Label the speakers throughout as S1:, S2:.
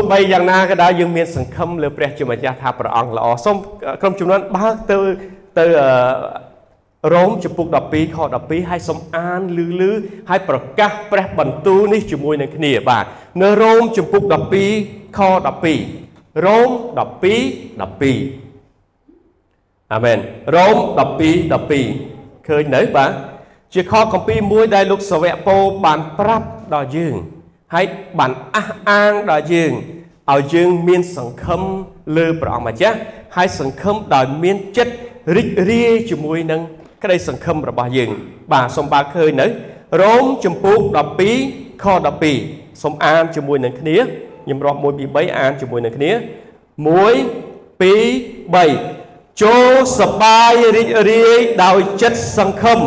S1: ទោះបីយ៉ាងណាក៏ដោយយើងមានសង្ឃឹមលើព្រះជាម្ចាស់ថាព្រះអង្គល្អសូមក្រុមជំនាន់បើកទៅទៅរ៉ូមចំពុក12ខ12ហើយសូមអានលឺលឺហើយប្រកាសព្រះបន្ទូលនេះជាមួយនឹងគ្នាបាទនៅរ៉ូមចំពុក12ខ12រ៉ូម12 12អាមែនរ៉ូម12 12ឃើញនៅបាទជាខគម្ពីរមួយដែលលោកសាវកពោបានប្រាប់ដល់យើង ហើយបានអះអាងដល់យើងឲ្យយើងមានសង្ឃឹមលើព្រះអង្គម្ចាស់ហើយសង្ឃឹមដោយមានចិត្តរីករាយជាមួយនឹងក្តីសង្ឃឹមរបស់យើង បាទសូមបើកឃើញនៅរ៉ូមជំពូក12ខ12សូមអានជាមួយនឹងគ្នាខ្ញុំរាប់1 2 3អានជាមួយនឹងគ្នា1 2 3ចូលសបាយរីករាយដោយចិត្តសង្ឃឹម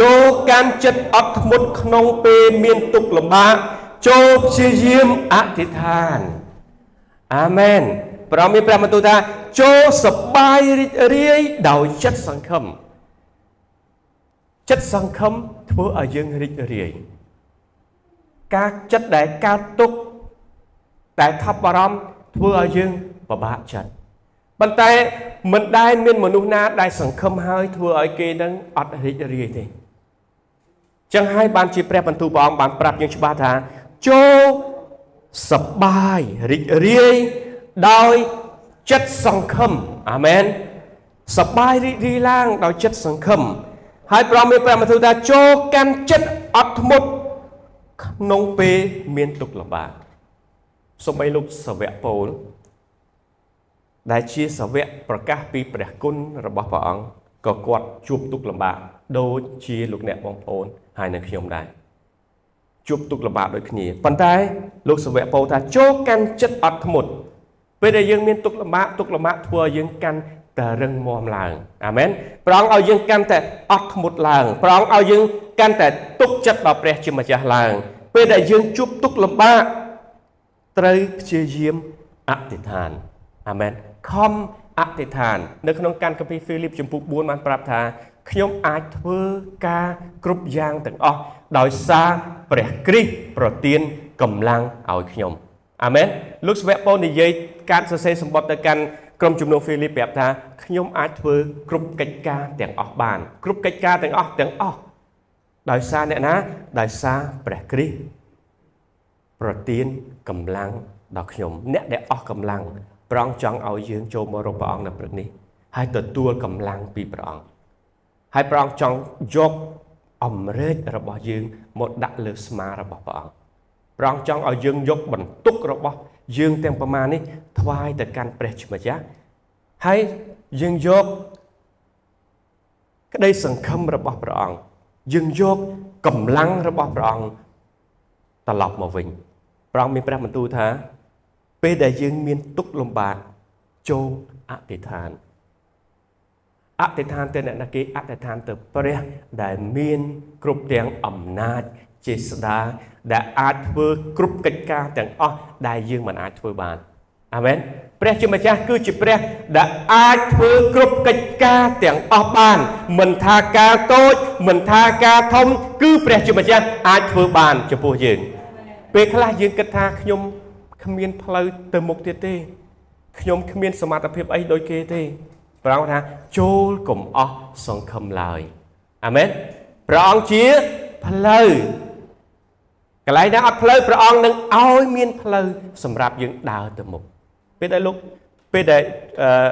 S1: ចូលកាន់ចិត្តអត់ធ្មត់ក្នុងពេលមានទុក្ខលំបាក ចូលព្យាយាមអធិដ្ឋានអាមែនព្រះមានព្រះបន្ទូលថាចូលសបាយរីករាយដោយចិត្តសង្ឃឹមចិត្តសង្ឃឹមធ្វើឲ្យយើងរីករាយការចិត្តដែលកើតទុក្ខតែថប់បារម្ភធ្វើឲ្យយើងពិបាកចិត្តប៉ុន្តែមិនដែលមានមនុស្សណាដែលសង្ឃឹមហើយធ្វើឲ្យគេនឹងអត់រីករាយទេចឹងហើយបានជាព្រះបន្ទូលព្រះអង្គបានប្រាប់យើងច្បាស់ថា ចូលសបាយរីករាយដោយចិត្តសង្ឃឹមអាមែនសបាយរីករាយឡើងដោយចិត្តសង្ឃឹមហើយព្រះមានព្រះបន្ទូលថាចូលកាន់ចិត្តអត់ធ្មត់ក្នុងពេលមានទុក្ខលំបាកសូម្បីលោកសាវកពូលដែលជាសាវកប្រកាសពីព្រះគុណរបស់ព្រះអង្គក៏គាត់ជួបទុក្ខលំបាកដូចជាលោកអ្នកបងប្អូនហើយនៅខ្ញុំដែរ ជួបទុក្ខលំបាកដូចគ្នាប៉ុន្តែលោកសាវកពោលថាចូលកាន់ចិត្តអត់ធ្មត់ពេលដែលយើងមានទុក្ខលំបាកទុក្ខលំបាកធ្វើឲ្យយើងកាន់តែរឹងមាំឡើងអាមែនព្រះអង្គឲ្យយើងកាន់តែអត់ធ្មត់ឡើងព្រះអង្គឲ្យយើងកាន់តែទុកចិត្តដល់ព្រះជាម្ចាស់ឡើង ពេលដែលយើងជួបទុក្ខលំបាកត្រូវព្យាយាមអធិដ្ឋានអាមែនខំអធិដ្ឋាន នៅក្នុងកានកាពីហ្វីលីបចំពុក4បានប្រាប់ថាខ្ញុំអាចធ្វើការគ្រប់យ៉ាងទាំងអស់ ដោយសារព្រះគ្រីស្ទប្រទានកម្លាំងឲ្យខ្ញុំអាមែនលោកស្វៈប៉ូលនិយាយការសរសេរសម្បត្តិទៅកាន់ក្រុមជំនុំហ្វីលីបប្រាប់ថាខ្ញុំអាចធ្វើគ្រប់កិច្ចការទាំងអស់បាន គ្រប់កិច្ចការទាំងអស់ទាំងអស់ដោយសារអ្នកណាដោយសារព្រះគ្រីស្ទប្រទានកម្លាំងដល់ខ្ញុំអ្នកដែលអស់កម្លាំងព្រះអង្គចង់ឲ្យយើងចូលមករកព្រះអង្គនៅព្រឹកនេះហើយទទួលកម្លាំងពីព្រះអង្គហើយព្រះអង្គចង់យក អំរែករបស់យើងមកដាក់លើស្មារបស់ព្រះអង្គព្រះអង្គចង់ឲ្យយើងយកបន្ទុករបស់យើងទាំងប្រមាណនេះថ្វាយទៅកាន់ព្រះជាម្ចាស់ហើយយើងយកក្តីសង្ឃឹមរបស់ព្រះអង្គយើងយកកម្លាំងរបស់ព្រះអង្គត្រឡប់មកវិញព្រះអង្គមានព្រះបន្ទូលថា ពេលដែលយើងមានទុក្ខលំបាកចូលអធិដ្ឋាន អធិដ្ឋានទៅអ្នកណាគេអធិដ្ឋានទៅព្រះដែលមានគ្រប់ទាំងអំណាចចេស្តាដែលអាចធ្វើគ្រប់កិច្ចការទាំងអស់ដែលយើងមិនអាចធ្វើបានអាមែនព្រះជាម្ចាស់គឺជាព្រះដែលអាចធ្វើគ្រប់កិច្ចការទាំងអស់បាន មិនថាការតូច មិនថាការធំ គឺព្រះជាម្ចាស់អាចធ្វើបានចំពោះយើង ពេលខ្លះយើងគិតថាខ្ញុំគ្មានផ្លូវទៅមុខទៀតទេខ្ញុំគ្មានសមត្ថភាពអីដូចគេទេ ព្រះអង្គថាចូលកុំអស់សង្ឃឹមឡើយអាមែនព្រះអង្គជាផ្លូវកន្លែងណាអត់ផ្លូវព្រះអង្គនឹងឲ្យមានផ្លូវសម្រាប់យើងដើរទៅមុខពេលដែលលោកពេលដែលអឺ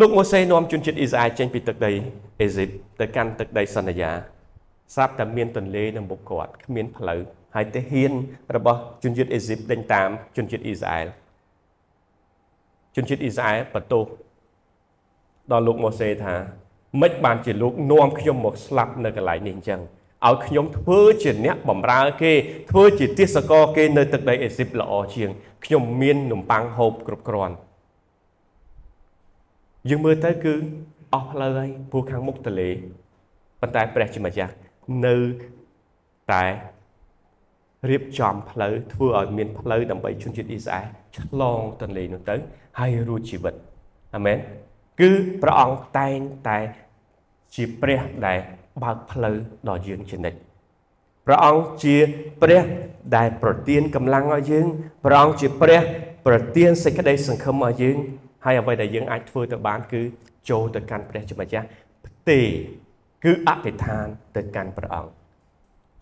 S1: លោកម៉ូសេនាំជនជាតិអ៊ីស្រាអែលចេញពីទឹកដីអេស៊ីបទៅកាន់ទឹកដីសន្យាស្រាប់តែមានទន្លេនៅមុខគាត់គ្មានផ្លូវហើយទាហានរបស់ជនជាតិអេស៊ីបដេញតាមជនជាតិអ៊ីស្រាអែលជនជាតិអ៊ីស្រាអែលបន្ទោស ដល់លោកម៉ូសេថាមិនបានជាលោកនាំខ្ញុំមកស្លាប់នៅកន្លែងនេះអញ្ចឹងឲ្យខ្ញុំធ្វើជាអ្នកបម្រើគេធ្វើជាទាសករគេនៅទឹកដីអេស៊ីបល្អជាងខ្ញុំមាននំប៉័ងហូបគ្រប់គ្រាន់យើងមើលទៅគឺអស់ផ្លូវហើយព្រោះខាងមុខទលេប៉ុន្តែព្រះជាម្ចាស់នៅតែរៀបចំផ្លូវធ្វើឲ្យមានផ្លូវដើម្បីជនជាតិអ៊ីស្រាអែលឆ្លងទន្លេនោះទៅហើយរួចជីវិតអាមែន គឺព្រះអង្គតែងតែជាព្រះដែលបើកផ្លូវដល់យើងជានិច្ចព្រះអង្គជាព្រះដែលប្រទានកម្លាំងឲ្យយើងព្រះអង្គជាព្រះ ប្រទានសេចក្តីសង្ឃឹមឲ្យយើងហើយអ្វីដែលយើងអាចធ្វើទៅបាន គឺចូលទៅកាន់ព្រះជាម្ចាស់ផ្ទេគឺអធិដ្ឋានទៅកាន់ព្រះអង្គ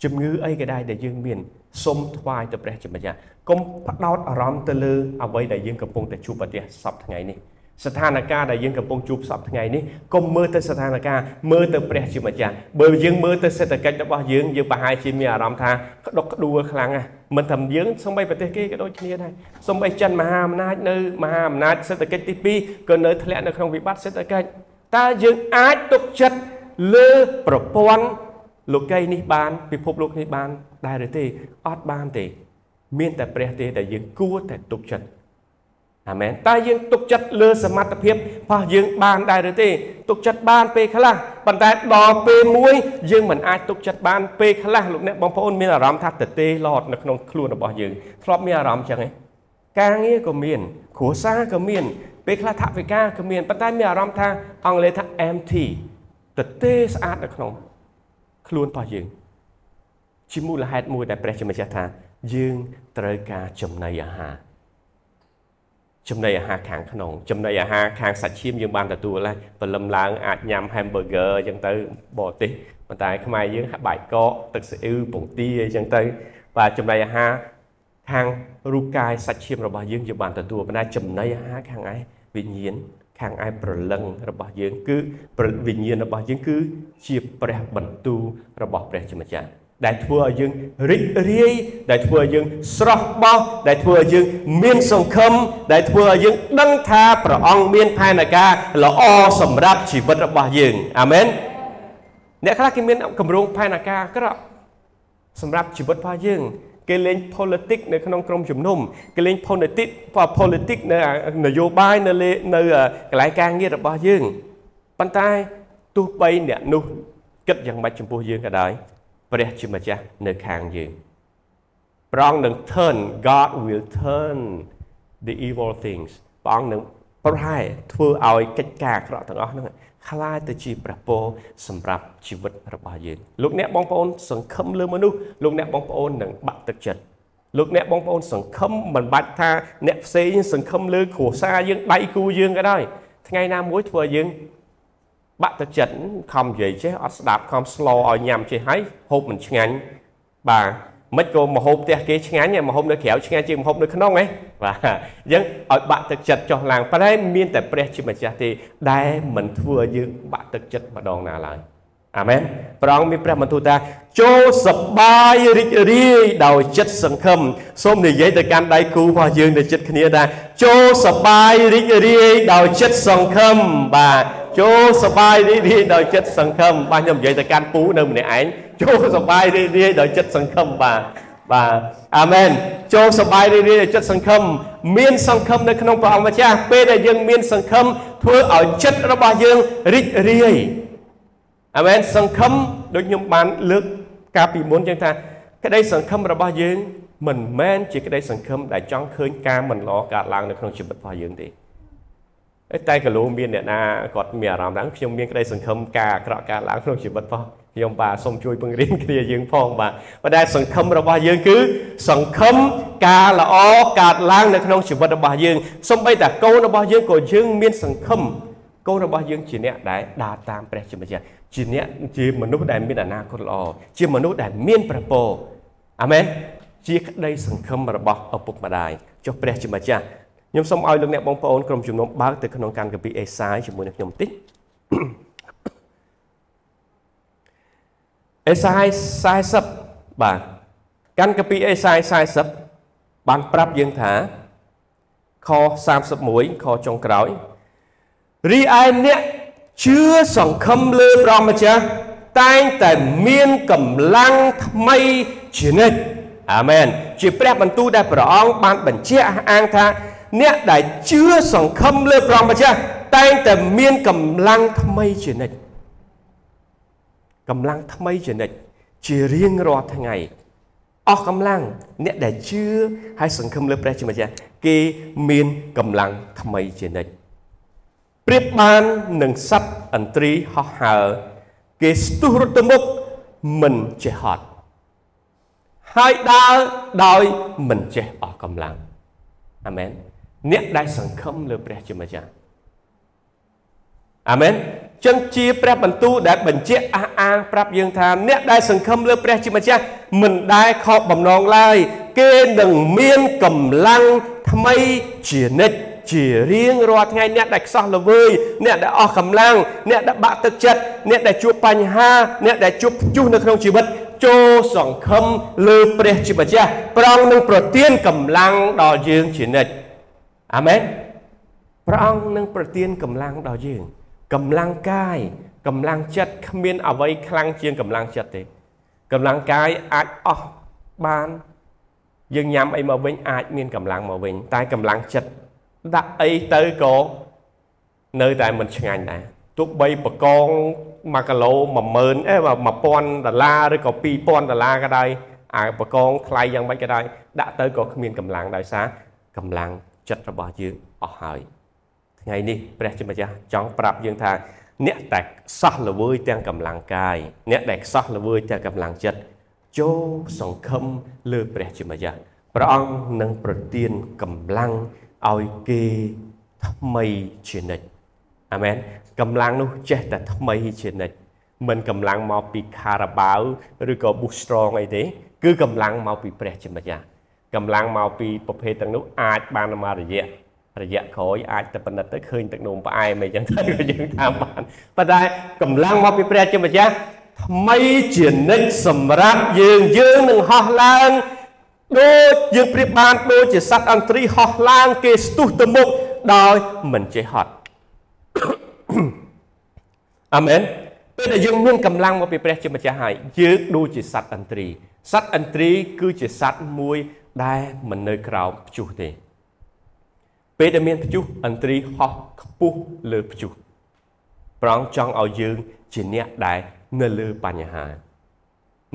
S1: ជំងឺអីក៏ដែរដែលយើងមានសូមថ្វាយទៅព្រះជាម្ចាស់កុំផ្ដោតអារម្មណ៍ទៅលើអ្វីដែលយើងកំពុងតែជួបប្រទះសពថ្ងៃនេះ ស្ថានភាពដែលយើងកំពុងជួបសពថ្ងៃនេះកុំមើលទៅស្ថានភាពមើលទៅព្រះជាម្ចាស់បើយើងមើលទៅសេដ្ឋកិច្ចរបស់យើងយើងប្រហែលជាមានអារម្មណ៍ថាក្តុកក្តួលខ្លាំងណាស់មិនថាយើងសូម្បីប្រទេសគេក៏ដូចគ្នាដែរសូម្បីចិនមហាអំណាចនៅមហាអំណាចសេដ្ឋកិច្ចទី2ក៏នៅធ្លាក់នៅក្នុងវិបត្តិសេដ្ឋកិច្ចតើយើងអាចទុកចិត្តលើប្រព័ន្ធលោកីនេះបាន ពិភពលោកនេះបាន ដែរឬទេអត់បានទេ មានតែព្រះទេដែលយើងគួរតែទុកចិត្ត អាមែនតើយើងទុកចិត្តលើសមត្ថភាពរបស់យើងបានដែរឬទេ ទុកចិត្តបានពេលខ្លះប៉ុន្តែដល់ពេលមួយយើងមិនអាចទុកចិត្តបានពេលខ្លះលោកអ្នកបងប្អូនមានអារម្មណ៍ថាទទេឡតនៅក្នុងខ្លួនរបស់យើងធ្លាប់មានអារម្មណ៍ចឹងឯងការងារក៏មានគ្រួសារក៏មានពេលខ្លះថវិកាក៏មានប៉ុន្តែមានអារម្មណ៍ថាអង់គ្លេសថា empty ទទេស្អាតនៅក្នុងខ្លួនរបស់យើងជាមូលហេតុមួយដែលព្រះជាម្ចាស់ថា យើងត្រូវការចំណីអាហារ ចំណីអាហារខាងក្នុង ចំណីអាហារខាងសាច់ឈាមយើងបានទទួលហើយព្រលឹមឡើងអាចញ៉ាំ hamburger អញ្ចឹងទៅបរទេសប៉ុន្តែខ្មែរយើងបាយកកទឹកស៊ីអ៊ឺពងទាអញ្ចឹងទៅបាទចំណីអាហារខាងរូបកាយសាច់ឈាមរបស់យើងយើងបានទទួលប៉ុន្តែចំណីអាហារខាងឯវិញ្ញាណខាងឯប្រលឹងរបស់យើងគឺវិញ្ញាណរបស់យើងគឺជាព្រះបន្ទូលរបស់ព្រះជាម្ចាស់ ដែលធ្វើឲ្យយើងរីករាយដែលធ្វើឲ្យយើងស្រស់បោះដែលធ្វើឲ្យយើងមានសង្ឃឹមដែលធ្វើឲ្យយើងដឹងថាព្រះអង្គមានផែនការល្អសម្រាប់ជីវិតរបស់យើងអាមែនអ្នកខ្លះគេមានគម្រោងផែនការអាក្រក់សម្រាប់ជីវិតរបស់យើង គេលេង politics នៅក្នុងក្រុមជំនុំគេលេង politics politics នៅនយោបាយនៅនៅកន្លែងការងាររបស់យើងប៉ុន្តែទោះបីអ្នកនោះគិតយ៉ាងម៉េចចំពោះយើងក៏ដោយ ព្រះជាម្ចាស់នៅខាងយើងព្រះអង្គនឹង turn God will turn the evil things ព្រះអង្គនឹងប្រែធ្វើឲ្យកិច្ចការអាក្រក់ទាំងអស់ហ្នឹងคล้ายទៅជាព្រះពរសម្រាប់ជីវិតរបស់យើងលោកអ្នកបងប្អូនសង្ឃឹមលើមនុស្សលោកអ្នកបងប្អូននឹងបាក់ទឹកចិត្តលោកអ្នកបងប្អូនសង្ឃឹមមិនបាច់ថាអ្នកផ្សេងសង្ឃឹមលើគ្រួសារយើងដៃគូយើងក៏ដោយថ្ងៃណាមួយធ្វើឲ្យយើង បាក់ទឹកចិត្តខំនិយាយចេះអត់ស្ដាប់ខំស្លឲ្យញ៉ាំចេះហើយហូបមិនឆ្ងាញ់បាទមិនក៏មហូបផ្ទះគេឆ្ងាញ់មហូបនៅក្រៅឆ្ងាញ់ជាងមហូបនៅក្នុងហ៎បាទអញ្ចឹងឲ្យបាក់ទឹកចិត្តចុះឡើងប៉ុន្តែមានតែព្រះជាម្ចាស់ទេដែលមិនធ្វើឲ្យយើងបាក់ទឹកចិត្តម្ដងណាឡើយអាមែនព្រះអង្គមានព្រះបន្ទូលថាចូលសបាយរីករាយដោយចិត្តសង្ឃឹមសូមនិយាយទៅកាន់ដៃគូរបស់យើងនៅចិត្តគ្នាថាចូលសបាយរីករាយដោយចិត្តសង្ឃឹមបាទ ចូលសបាយរីករាយដោយចិត្តសង្ឃឹមបាទខ្ញុំនិយាយទៅកាន់ពូនៅម្នាក់ឯងចូលសបាយរីករាយដោយចិត្តសង្ឃឹមបាទបាទអាមែនចូលសបាយរីករាយដោយចិត្តសង្ឃឹមមានសង្ឃឹមនៅក្នុងព្រះអង្គម្ចាស់ពេលដែលយើងមានសង្ឃឹមធ្វើឲ្យចិត្តរបស់យើងរីករាយអាមែនសង្ឃឹមដូចខ្ញុំបានលើកកាលពីមុនចឹងថា ក្តីសង្ឃឹមរបស់យើងមិនមែនជាក្តីសង្ឃឹមដែលចង់ឃើញការមិនល្អកើតឡើងនៅក្នុងជីវិតរបស់យើងទេ តែកលោមានអ្នកណាគាត់មានអារម្មណ៍ថាខ្ញុំមានក្តីសង្ឃឹមការអាក្រក់កើតឡើងក្នុងជីវិតផងខ្ញុំបាទសូមជួយពង្រៀនគ្នាយើងផងបាទប៉ុន្តែសង្ឃឹមរបស់យើងគឺសង្ឃឹមការល្អកើតឡើងនៅក្នុងជីវិតរបស់យើងសូម្បីតែកូនរបស់យើងក៏យើងមានសង្ឃឹមកូនរបស់យើងជាអ្នកដែលដើរតាមព្រះជាម្ចាស់ជាអ្នកជាមនុស្សដែលមានអនាគតល្អជាមនុស្សដែលមានព្រះពរអាមែនជាក្តីសង្ឃឹមរបស់ឪពុកម្ដាយចុះព្រះជាម្ចាស់ ខ្ញុំសូមឲ្យលោកអ្នកបងប្អូនក្រុមជំនុំបើកទៅក្នុងកានកាពីអេសាយជាមួយនឹងខ្ញុំបន្តិចអេសាយ40បាទកានកាពីអេសាយ40បានប្រាប់យើងថាខ31ខចុងក្រោយរីឯអ្នកជឿសង្ឃឹមលើព្រះម្ចាស់តែងតែមានកម្លាំងថ្មីជានិច្ចអាមែនជាព្រះបន្ទូលដែលព្រះអង្គបានបញ្ជាក់អះអាងថា អ្នកដែលជឿសង្ឃឹមលើព្រះម្ចាស់តែងតែមានកម្លាំងថ្មីជានិច្ចកម្លាំងថ្មីជានិច្ចជារៀងរាល់ថ្ងៃអស់កម្លាំងអ្នកដែលជឿហើយសង្ឃឹមលើព្រះជាម្ចាស់គេមានកម្លាំងថ្មីជានិច្ចប្រៀបបាននឹងសត្វអន្ត្រីហោះហើរគេស្ទុះរត់ទៅមុខមិនចេះហត់ហើយដើរដោយមិនចេះអស់កម្លាំងអាមែន អ្នកដែលសង្ឃឹមលើព្រះជាម្ចាស់អាមែនចឹងជាព្រះបន្ទូលដែលបញ្ជាក់អះអាងប្រាប់យើងថាអ្នកដែលសង្ឃឹមលើព្រះជាម្ចាស់មិនដែលខកបំណងឡើយគេនឹងមានកម្លាំងថ្មីជានិច្ចជារៀងរាល់ថ្ងៃអ្នកដែលខ្សោះល្វើយអ្នកដែលអស់កម្លាំងអ្នកដែលបាក់ទឹកចិត្តអ្នកដែលជួបបញ្ហាអ្នកដែលជួបព្យុះនៅក្នុងជីវិតចូលសង្ឃឹមលើព្រះជាម្ចាស់ប្រងនឹងប្រទានកម្លាំងដល់យើងជានិច្ច អាមែនព្រះអង្គនឹងប្រទានកម្លាំងដល់យើងកម្លាំងកាយកម្លាំងចិត្តគ្មានអ្វីខ្លាំងជាងកម្លាំងចិត្តទេកម្លាំងកាយអាចអស់បានយើងញ៉ាំអីមកវិញអាចមានកម្លាំងមកវិញ តែកម្លាំងចិត្តដាក់អីទៅក៏នៅតែមិនឆ្ងាញ់ដែរទោះបីបកង1គីឡូ10000អេ1000ដុល្លារឬក៏2000ដុល្លារក៏ដោយអាបកងថ្លៃយ៉ាងម៉េចក៏ដោយដាក់ទៅក៏គ្មានកម្លាំងដោយសារកម្លាំង ចិត្តរបស់យើងអស់ហើយថ្ងៃនេះព្រះជាម្ចាស់ចង់ប្រាប់យើងថា អ្នកតែខ្សោះល្វើយទាំងកម្លាំងកាយអ្នកដែលខ្សោះល្វើយទាំងកម្លាំងចិត្តចូលសង្ឃឹមលើព្រះជាម្ចាស់ព្រះអង្គនឹងប្រទានកម្លាំងឲ្យគេថ្មីជានិច្ចអាមែនកម្លាំងនោះចេះតែថ្មីជានិច្ចមិនកម្លាំងមកពីខារ៉ាបាវឬក៏ boost strong អីទេ គឺកម្លាំងមកពីព្រះជាម្ចាស់ កម្លាំងមកពីប្រភេទទាំងនោះអាចបានមករយៈរយៈក្រោយអាចតែប៉ុណ្ណិតទៅឃើញទឹកនោមផ្អែមអីចឹងទៅយើងតាមបានប៉ុន្តែកម្លាំងមកពីព្រះជាម្ចាស់ថ្មីជានិច្ចសម្រាប់យើងយើងនឹងហោះឡើងដូចយើងប្រៀបបានដូចជាសត្វអន្ត្រីហោះឡើងគេស្ទុះទៅមុខដោយមិនចេះហត់អាមែនពេលដែលយើងមានកម្លាំងមកពីព្រះជាម្ចាស់ហើយយើងដូចជាសត្វអន្ត្រីសត្វអន្ត្រីគឺជាសត្វមួយ ដែលមិននៅក្រោមព្យុះទេ ពេលដែលមានព្យុះអន្ត្រីហោះខ្ពស់លើព្យុះប្រងចង់ឲ្យយើងជាអ្នកដែលនៅលើបញ្ហា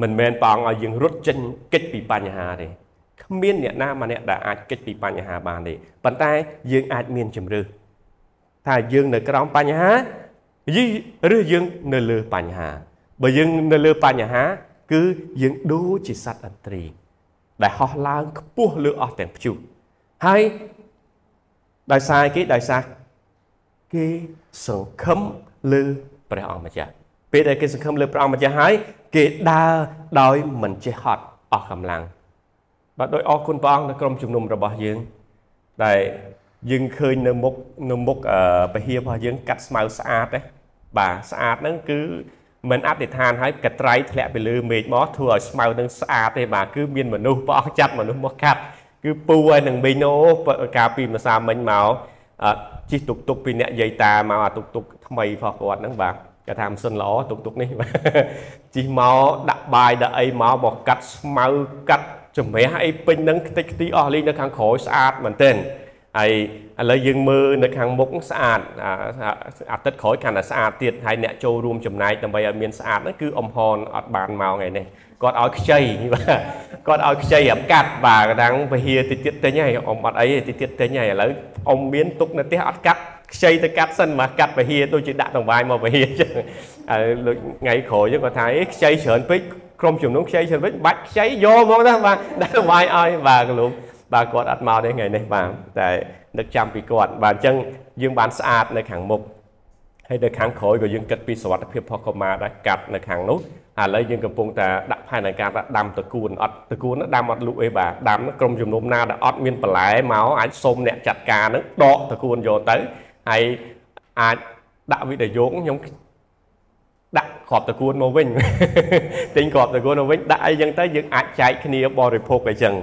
S1: មិនមែនព្រះអង្គឲ្យយើងរត់ចេញគេចពីបញ្ហាទេគ្មានអ្នកណាម្នាក់ដែលអាចគេចពីបញ្ហាបានទេប៉ុន្តែយើងអាចមានជំរឿថាយើងនៅក្រោមបញ្ហាយីឬយើងនៅលើបញ្ហា បើយើងនៅលើបញ្ហា គឺយើងដូចជាសត្វអន្ត្រី ដែលហោះឡើងខ្ពស់លើអស់ទាំងព្យុះហើយដោយសារគេដោយសារគេសង្ឃឹមលើព្រះអង្គម្ចាស់ពេលដែលគេសង្ឃឹមលើព្រះអង្គម្ចាស់ហើយគេដើរដោយមិនចេះហត់អស់កម្លាំងបាទដោយអរគុណព្រះអង្គនៅក្រុមជំនុំរបស់យើងដែលយើងឃើញនៅមុខនៅមុខពហិយរបស់យើងកាត់ស្មៅស្អាតទេបាទស្អាតហ្នឹងគឺ មិនអធិដ្ឋានឲ្យកត្រៃធ្លាក់ពីលើមេឃមកធ្វើឲ្យស្មៅនឹងស្អាតទេបាទគឺមានមនុស្សព្រះអង្គចាត់មនុស្សមកកាត់គឺពូហើយនឹងមីងអូកាលពីម្សាមិញមកជិះតុកតុកពីអ្នកយាយតាមកអាតុកតុកថ្មីផងគាត់ហ្នឹងបាទគាត់ថាមិនសិនល្អតុកតុកនេះជិះមកដាក់បាយដាក់អីមកមកកាត់ស្មៅកាត់ជំរះអីពេញហ្នឹងខ្ទេចខ្ទីអស់លេងនៅខាងក្រោយស្អាតមែនទែន ហើយឥឡូវយើងមើលនៅខាងមុខស្អាតអាទិត្យក្រោយកាន់តែស្អាតទៀតហើយអ្នកចូលរួមចំណែកដើម្បីឲ្យមានស្អាតហ្នឹងគឺអំហនអត់បានមកថ្ងៃនេះគាត់ឲ្យខ្ចីបាទគាត់ឲ្យខ្ចីអាកាត់បាទកណ្ដាំងពហិយតិចទៀតទិញហើយអ៊ំអត់អីតិចទៀតទិញហើយឥឡូវអ៊ំមានទុកនៅផ្ទះអត់កាត់ខ្ចីទៅកាត់សិនមកកាត់ពហិយដូចជាដាក់ដង្វាយមកពហិយអញ្ចឹងហើយថ្ងៃក្រោយគាត់ថាអេខ្ចីច្រើនពេកក្រុមជំនុំខ្ចីច្រើនពេកបាច់ខ្ចីយកមកណាបាទដាក់ដង្វាយឲ្យបាទកលុំ បាទគាត់អត់មកទេថ្ងៃនេះបាទតែនឹកចាំពីគាត់បាទអញ្ចឹងយើងបានស្អាតនៅខាងមុខហើយនៅខាងក្រោយក៏យើងគិតពីសុខភាពផុសកុមារដែរកាត់នៅខាងនោះឥឡូវយើងកំពុងតែដាក់ផែនការដាំតកួនអត់តកួនដាំអត់លក់អីបាទដាំក្រុមជំនុំណាដែលអត់មានបន្លែមកអាចសុំអ្នកចាត់ការនឹងដកតកួនយកទៅហើយអាចដាក់វីដេអូខ្ញុំដាក់ក្របតកួនមកវិញទិញក្របតកួនមកវិញដាក់អីចឹងទៅយើងអាចចែកគ្នាបរិភោគអីចឹង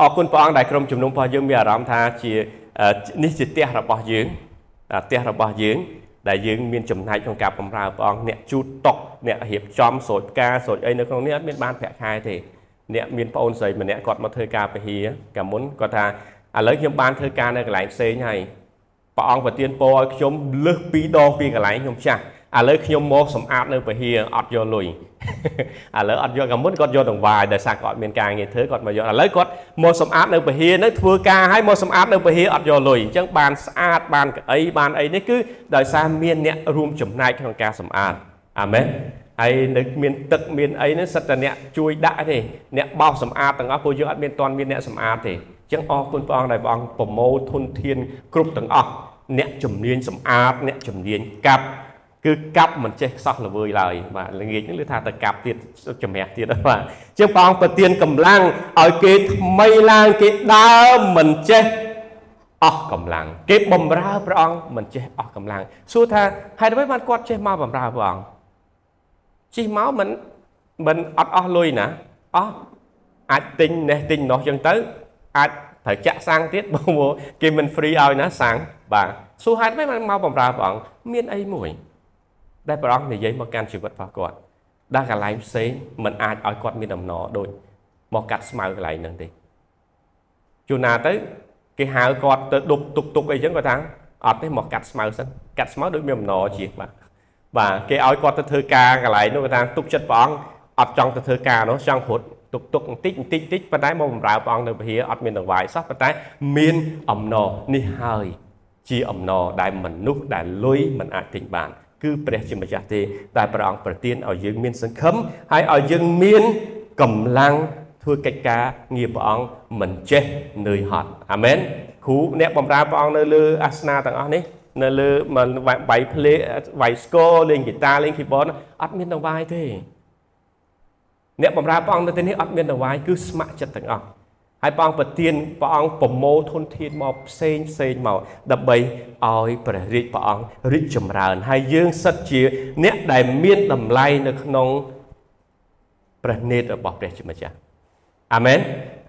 S1: អរគុណព្រះអង្គដែលក្រុមជំនុំរបស់យើងមានអារម្មណ៍ថាជានេះជាផ្ទះរបស់យើងផ្ទះរបស់យើងដែលយើងមានចំណែកក្នុងការបម្រើព្រះអង្គអ្នកជូតតុកអ្នករៀបចំស្រូចផ្កាស្រូចអីនៅក្នុងនេះអត់មានបានប្រាក់ខែទេអ្នកមានប្អូនស្រីម្នាក់គាត់មកធ្វើការពហិយកាលមុនគាត់ថាឥឡូវខ្ញុំបានធ្វើការនៅកន្លែងផ្សេងហើយព្រះអង្គប្រទានពរឲ្យខ្ញុំលើសពីរដងពីកន្លែងខ្ញុំចាស់ ឥឡូវខ្ញុំមកសម្អាតនៅពហិយអត់យកលុយឥឡូវអត់យកកាលមុនគាត់យកដង្វាយដោយសារគាត់មានការងារធ្វើគាត់មកយកឥឡូវគាត់មកសម្អាតនៅពហិយហ្នឹងធ្វើការឲ្យមកសម្អាតនៅពហិយអត់យកលុយអញ្ចឹងបានស្អាតបានកៅអីបានអីនេះគឺដោយសារមានអ្នករួមចំណែកក្នុងការសម្អាតអាមែនហើយនៅមានទឹកមានអីហ្នឹងសិតតែអ្នកជួយដាក់ទេអ្នកបោសសម្អាតទាំងអស់ពួកយើងអត់មានតន់មានអ្នកសម្អាតទេអញ្ចឹងអរគុណព្រះអង្គដែលព្រះអង្គប្រមូលធនធានគ្រប់ទាំងអស់អ្នកជំនាញសម្អាតអ្នកជំនាញកាប់ គឺកាប់មិនចេះខ្សោះល្វើយឡើយបាទល្ងាចនេះគឺថាទៅកាប់ទៀតជំរះទៀតបាទជាងព្រះអង្គប្រទានកម្លាំងឲ្យគេថ្មីឡើងគេដើរមិនចេះអស់កម្លាំងគេបំរើព្រះអង្គមិនចេះអស់កម្លាំងសួរថាហេតុអ្វីបានគាត់ចេះមកបំរើព្រះអង្គជិះមកមិនមិនអត់អស់លុយណាអស់អាចទិញនេះទិញនោះចឹងទៅអាចត្រូវចាក់សាំងទៀតបងគេមិន free ឲ្យណាសាំងបាទសួរហេតុម៉េចបានមកបំរើព្រះអង្គមានអីមួយ ដែលព្រះអង្គនិយាយមកកាន់ជីវិតរបស់គាត់ដល់កន្លែងផ្សេងมันអាចឲ្យគាត់មានដំណរដូចមកកាត់ស្មៅកន្លែងហ្នឹងទេជួនណាទៅគេហៅគាត់ទៅដប់ទុកទុកអីចឹងគាត់ថាអត់ទេមកកាត់ស្មៅសិនកាត់ស្មៅដូចមានដំណរជាបាទបាទគេឲ្យគាត់ទៅធ្វើការកន្លែងនោះគាត់ថាទុកចិត្តព្រះអង្គអត់ចង់ទៅធ្វើការនោះចង់រត់ទុកទុកបន្តិចបន្តិចបន្តិចប៉ុន្តែមកបម្រើព្រះអង្គនៅពហិអត់មានដង្វាយសោះប៉ុន្តែមានអំណរនេះហើយជាអំណរដែលមនុស្សដែលលុយមិនអាចទិញបាន គឺព្រះជាម្ចាស់ទេតែព្រះអង្គប្រទានឲ្យយើងមានសង្ឃឹមហើយឲ្យយើងមានកម្លាំងធ្វើកិច្ចការងារព្រះអង្គមិនចេះនឿយហត់អាមែនគ្រូអ្នកបម្រើព្រះអង្គនៅលើអាសនាទាំងអស់នេះនៅលើវាយភ្លេវាយស្គរលេងហ្គីតាលេង keyboard អត់មានដង្វាយទេអ្នកបម្រើព្រះអង្គនៅទីនេះអត់មានដង្វាយគឺស្ម័គ្រចិត្តទាំងអស់ ហើយព្រះអង្គប្រទានព្រះអង្គប្រមូលធនធានមកផ្សេងផ្សេងមកដើម្បីឲ្យព្រះរាជព្រះអង្គរីកចម្រើន ហើយយើងសិតជា អ្នកដែលមានតម្លៃនៅក្នុងព្រះនេតរបស់ព្រះជាម្ចាស់អាមែន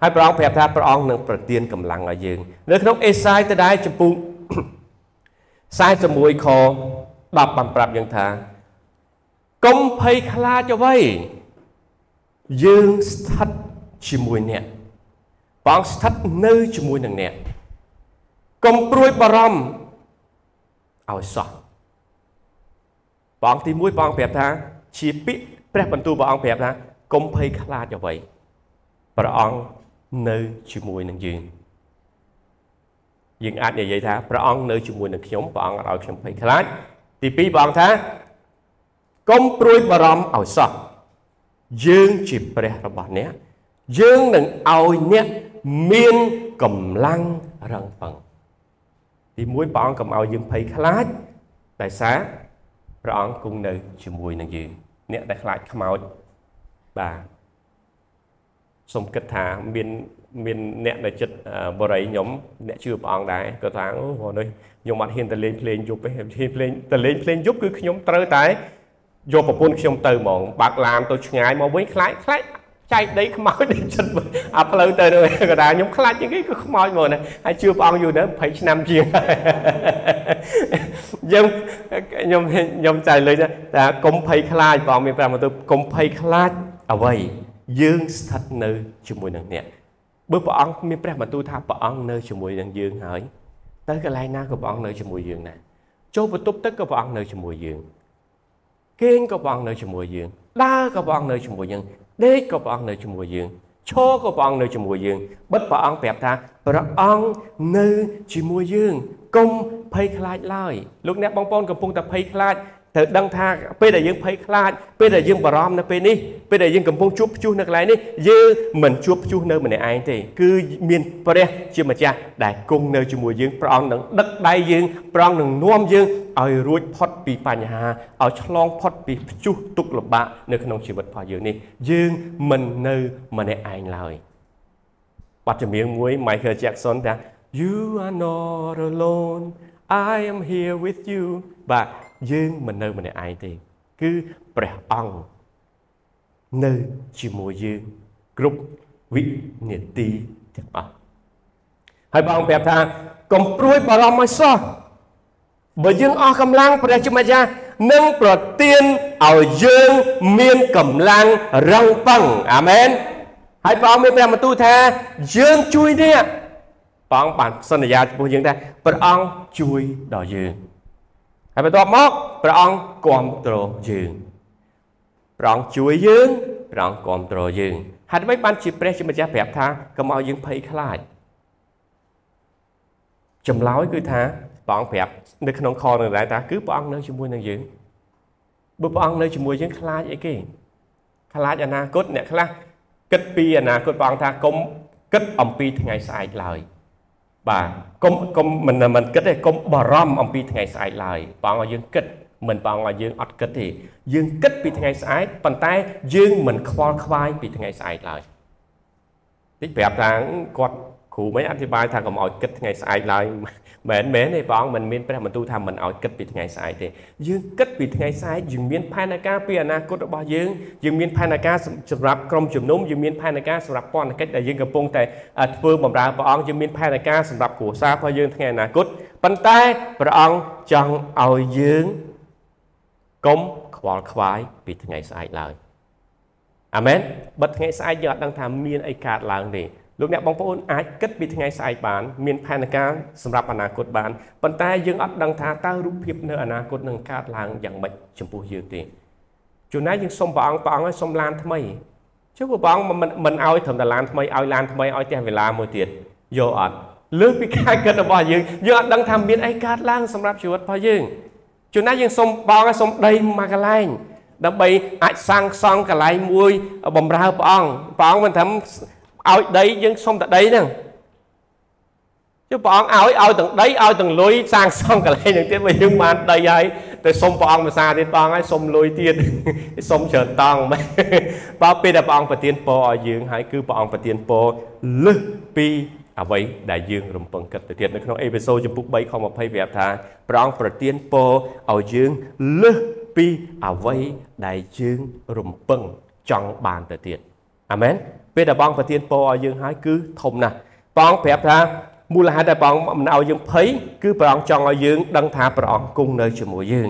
S1: ហើយព្រះអង្គប្រាប់ថាព្រះអង្គនឹងប្រទានកម្លាំងឲ្យយើង នៅក្នុងអេសាយទៅដែរចំពុ41ខ10បានប្រាប់យើងថាកុំភ័យខ្លាចអ្វីយើងស្ថិតជាមួយអ្នក ព្រះអង្គស្ថិតនៅជាមួយនឹងអ្នកកុំព្រួយបារម្ភឲ្យសោះព្រះអង្គទី1ព្រះអង្គប្រាប់ថា ជាពាក្យព្រះបន្ទូលព្រះអង្គប្រាប់ថាកុំភ័យខ្លាចអ្វីព្រះអង្គនៅជាមួយនឹងយើងយើងអាចនិយាយថាព្រះអង្គនៅជាមួយនឹងខ្ញុំព្រះអង្គអត់ឲ្យខ្ញុំភ័យខ្លាចទី2ព្រះអង្គថាកុំព្រួយបារម្ភឲ្យសោះយើងជាព្រះរបស់អ្នកយើងនឹងឲ្យអ្នក មានកម្លាំងរឹងប៉ឹងទីមួយព្រះអង្គកុំឲ្យយើងភ័យខ្លាចតែសារព្រះអង្គគង់នៅជាមួយនឹងយើងអ្នកដែលខ្លាចខ្មោចបាទសូមគិតថាមានមានអ្នកដែលចិត្តបរិយខ្ញុំអ្នកជឿព្រះអង្គដែរគាត់ថាអូព្រោះនេះខ្ញុំអត់ហ៊ានទៅលេងភ្លេងយប់ទេហ៊ានភ្លេងទៅលេងភ្លេងយប់គឺខ្ញុំត្រូវតែយកប្រពន្ធខ្ញុំទៅហ្មងបាក់ឡានទៅឆ្ងាយមកវិញខ្លាចខ្លាច ចែកដីខ្មោចដូចចិត្តអាផ្លូវទៅកណ្ដាលខ្ញុំខ្លាចជាងគេគឺខ្មោចហ្មងណាហើយជឿព្រះអង្គយូរណាស់20ឆ្នាំជាងយើងខ្ញុំខ្ញុំចែកលើថាកុំភ័យខ្លាចព្រះអង្គមានប្រាប់មកទៅកុំភ័យខ្លាចអ្វីយើងស្ថិតនៅជាមួយនឹងអ្នកបើព្រះអង្គមានព្រះបន្ទូលថាព្រះអង្គនៅជាមួយនឹងយើងហើយទៅកន្លែងណាក៏ព្រះអង្គនៅជាមួយយើងដែរចូលបន្ទប់ទឹកក៏ព្រះអង្គនៅជាមួយយើងគេងក៏ព្រះអង្គនៅជាមួយយើងដើរក៏ព្រះអង្គនៅជាមួយយើង ដេកក៏ព្រះអង្គនៅជាមួយយើងឈរក៏ព្រះអង្គនៅជាមួយយើងបិទព្រះអង្គប្រាប់ថាព្រះអង្គនៅជាមួយយើងកុំភ័យខ្លាចឡើយលោកអ្នកបងប្អូនកំពុងតែភ័យខ្លាច ត្រូវដឹងថាពេលដែលយើងភ័យខ្លាចពេលដែលយើងបារម្ភនៅពេលនេះពេលដែលយើងកំពុងជួបព្យុះនៅកន្លែងនេះយើងមិនជួបព្យុះនៅម្នាក់ឯងទេគឺមានព្រះជាម្ចាស់ដែលគង់នៅជាមួយយើងព្រះអង្គនឹងដឹកដៃយើងព្រះអង្គនឹងនាំយើងឲ្យរួចផុតពីបញ្ហាឲ្យឆ្លងផុតពីព្យុះទុក្ខលំបាកនៅក្នុងជីវិតរបស់យើងនេះយើងមិននៅម្នាក់ឯងឡើយបទចម្រៀងមួយ Michael Jackson ថា You are not alone I am here with you បាទ យើងមិននៅម្នាក់ឯងទេ គឺព្រះអង្គនៅជាមួយយើងគ្រប់វិនាទីទាំងអស់ហើយព្រះអង្គប្រាប់ថាកុំព្រួយបារម្ភឲ្យសោះបើយើងអស់កម្លាំងព្រះជាម្ចាស់នឹងប្រទានឲ្យយើងមានកម្លាំងរឹងប៉ឹងអាមែនហើយព្រះអង្គមានព្រះបន្ទូលថាយើងជួយអ្នកព្រះអង្គបានសន្យាចំពោះយើងថាព្រះអង្គជួយដល់យើង ហើយបន្ទាប់មកព្រះអង្គគ្រប់គ្រងយើងព្រះអង្គជួយយើងព្រះអង្គគ្រប់គ្រងយើងហេតុម៉េចបានជាព្រះជាម្ចាស់ប្រាប់ថាកុំឲ្យយើងភ័យខ្លាចចម្លើយគឺថាព្រះអង្គប្រាប់នៅក្នុងខនឹងដែរថាគឺព្រះអង្គនៅជាមួយនឹងយើងបើព្រះអង្គនៅជាមួយយើងខ្លាចអីគេខ្លាចអនាគតអ្នកខ្លះគិតពីអនាគតព្រះអង្គថាកុំគិតអំពីថ្ងៃស្អែកឡើយ បាទកុំកុំមិនមិនគិតទេកុំបារម្ភអំពីថ្ងៃស្អែកឡើយព្រះអង្គឲ្យយើងគិតមិនព្រះអង្គឲ្យយើងអត់គិតទេយើងគិតពីថ្ងៃស្អែកប៉ុន្តែយើងមិនខ្វល់ខ្វាយពីថ្ងៃស្អែកឡើយតិចប្រាប់ថាគាត់គ្រូមិនអធិប្បាយថាកុំឲ្យគិតថ្ងៃស្អែកឡើយ មែនមែនទេព្រះអង្គមិនមានព្រះបន្ទូលថាមិនឲ្យគិតពីថ្ងៃស្អែកទេយើងគិតពីថ្ងៃស្អែកយើងមានផែនការពីអនាគតរបស់យើងយើងមានផែនការសម្រាប់ក្រុមជំនុំយើងមានផែនការសម្រាប់ពន្ធកិច្ចដែលយើងកំពុងតែធ្វើបម្រើព្រះអង្គយើងមានផែនការសម្រាប់គ្រួសាររបស់យើងថ្ងៃអនាគតប៉ុន្តែព្រះអង្គចង់ឲ្យយើងកុំខ្វល់ខ្វាយពីថ្ងៃស្អែកឡើយអាមែនបិទថ្ងៃស្អែកយើងអត់ដឹងថាមានអីកើតឡើងទេ លោកអ្នកបងប្អូនអាចគិតពីថ្ងៃស្អែកបាន មានផែនការសម្រាប់អនាគតបានប៉ុន្តែយើងអត់ដឹងថាតើរូបភាពនៅអនាគតនឹងកើតឡើងយ៉ាងម៉េចចំពោះយើងទេជួនណាយើងសុំព្រះអង្គព្រះអង្គឲ្យសុំឡានថ្មីចុះព្រះអង្គមិនមិនឲ្យត្រឹមតែឡានថ្មីឲ្យឡានថ្មីឲ្យផ្ទះវិឡាមួយទៀតយកអត់លើសពីការគិតរបស់យើងយើងអត់ដឹងថាមានអីកើតឡើងសម្រាប់ជីវិតរបស់យើងជួនណាយើងសុំបងឲ្យសុំដីមួយកន្លែងដើម្បីអាចសាងសង់កន្លែងមួយបំរើព្រះអង្គព្រះអង្គមិនត្រឹម ឲ្យដីយើងសុំតែដីហ្នឹងចុះព្រះអង្គឲ្យឲ្យទាំងដីឲ្យទាំងលុយសាងសង់កន្លែងហ្នឹងទៀតបើយើងបានដីហើយទៅសុំព្រះអង្គភាសាទៀតព្រះអង្គឲ្យសុំលុយទៀតសុំច្រើនតង់បើពេលដែលព្រះអង្គប្រទានពរឲ្យយើងហើយគឺព្រះអង្គប្រទានពរលើសពីអ្វីដែលយើងរំពឹងគិតទៅទៀតនៅក្នុងអេពីសូតចំពុក3ខ20ប្រាប់ថាព្រះអង្គប្រទានពរឲ្យយើងលើសពីអ្វីដែលយើងរំពឹងចង់បានទៅទៀត អាមែនពេលដែលបងប្រទានពរឲ្យយើងហើយគឺធំណាស់ព្រះអង្គប្រាប់ថាមូលហេតុដែលព្រះអង្គមិនឲ្យយើងភ័យគឺព្រះអង្គចង់ឲ្យយើងដឹងថាព្រះអង្គគង់នៅជាមួយយើង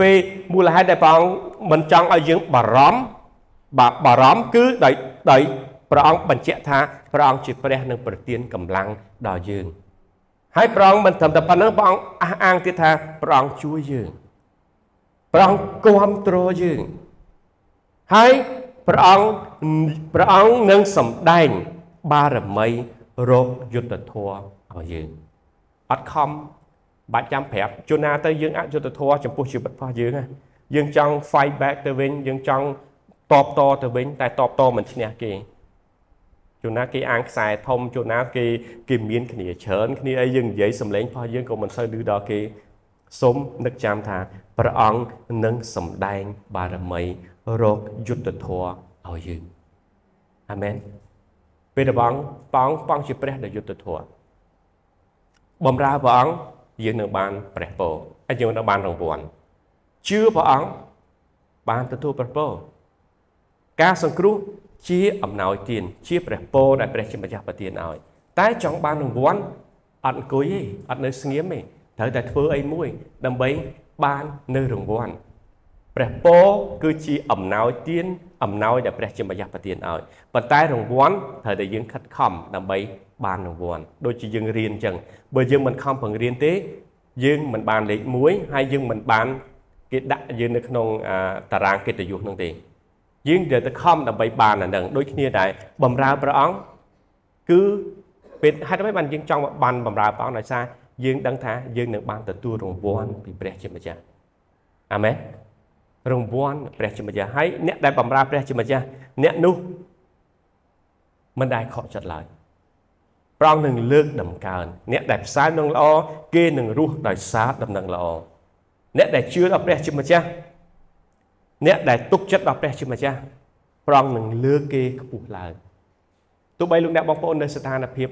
S1: ពេលមូលហេតុដែលព្រះអង្គមិនចង់ឲ្យយើងបារម្ភបាទបារម្ភគឺដោយដោយព្រះអង្គបញ្ជាក់ថាព្រះអង្គជាព្រះនឹងប្រទានកម្លាំងដល់យើងហើយព្រះអង្គមិនត្រឹមតែប៉ុណ្ណឹងព្រះអង្គអះអាងទៀតថាព្រះអង្គជួយយើងព្រះអង្គគ្រប់គ្រងយើងហើយ ព្រះអង្គព្រះអង្គនឹងសម្ដែងបារមីរកយុទ្ធធម៌ឲ្យយើងអត់ខំបាច់ចាំប្រាប់ជួនណាទៅយើងអយុត្តិធម៌ចំពោះជីវិតរបស់យើងណាយើងចង់ fight back ទៅវិញយើងចង់តបតទៅវិញ តែតបតមិនឈ្នះគេជួនណាគេអាងខ្សែធំជួនណាគេគេមានគ្នាច្រើនគ្នាអីយើងនិយាយសម្លេងរបស់យើងក៏មិនសូវឮដល់គេសូមនឹកចាំថាព្រះអង្គនឹងសម្ដែងបារមី រកយុទ្ធធម៌ឲ្យយើងអាមែនពេលដែលបងប៉ងប៉ងជាព្រះដែលយុទ្ធធម៌បំរើព្រះអង្គយើងនឹងបានព្រះពរហើយយើងនឹងបានរង្វាន់ជឿព្រះអង្គបានទទួលព្រះពរការសង្គ្រោះជាអំណោយទានជាព្រះពរដែលព្រះជាម្ចាស់ប្រទានឲ្យតែចង់បានរង្វាន់អត់អង្គុយទេអត់នៅស្ងៀមទេត្រូវតែធ្វើអីមួយដើម្បីបាននៅរង្វាន់ ព្រះពរគឺជាអំណោយទានអំណោយដែលព្រះជាម្ចាស់ប្រទានឲ្យប៉ុន្តែរង្វាន់ត្រូវតែយើងខិតខំដើម្បីបានរង្វាន់ដូចជាយើងរៀនអញ្ចឹងបើយើងមិនខំបង្រៀនទេយើងមិនបានលេខ1ហើយយើងមិនបានគេដាក់យើងនៅក្នុងតារាងកិត្តិយសនោះទេយើងត្រូវតែខំដើម្បីបានអានឹងដូចគ្នាដែរបំរើព្រះអង្គគឺពេលហេតុអ្វីបានយើងចង់បានបំរើព្រះអង្គដោយសារយើងដឹងថាយើងនឹងបានទទួលរង្វាន់ពីព្រះជាម្ចាស់អាមែន រង្វាន់ព្រះជាម្ចាស់ហើយអ្នកដែលបម្រើព្រះជាម្ចាស់អ្នកនោះមិនដែលខកចិត្តឡើយព្រះអង្គនឹងលើកដំកើងអ្នកដែលផ្សាយនឹងល្អគេនឹងរស់ដោយសារដំណឹងល្អអ្នកដែលជឿដល់ព្រះជាម្ចាស់អ្នកដែលទុកចិត្តដល់ព្រះជាម្ចាស់ព្រះអង្គនឹងលើកគេខ្ពស់ឡើងទោះបីលោកអ្នកបងប្អូននៅស្ថានភាព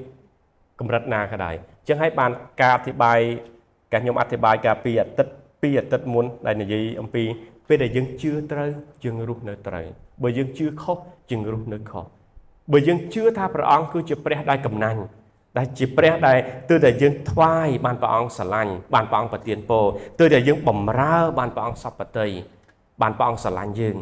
S1: កម្រិតណាក៏ដោយអញ្ចឹងហើយបានការអធិប្បាយការខ្ញុំអធិប្បាយការពីអាទិត្យពីអាទិត្យមុនដែលនិយាយអំពី ពេលដែលយើងជឿត្រូវយើងរស់នៅត្រូវបើយើងជឿខុសយើងរស់នៅខុសបើយើងជឿថាព្រះអង្គគឺជាព្រះដែលកំណាញ់ដែលជាព្រះដែលទើបតែយើងថ្វាយបានព្រះអង្គស្រឡាញ់បានព្រះអង្គប្រទានពរទើបតែយើងបំរើបានព្រះអង្គសពតិបានព្រះអង្គស្រឡាញ់យើង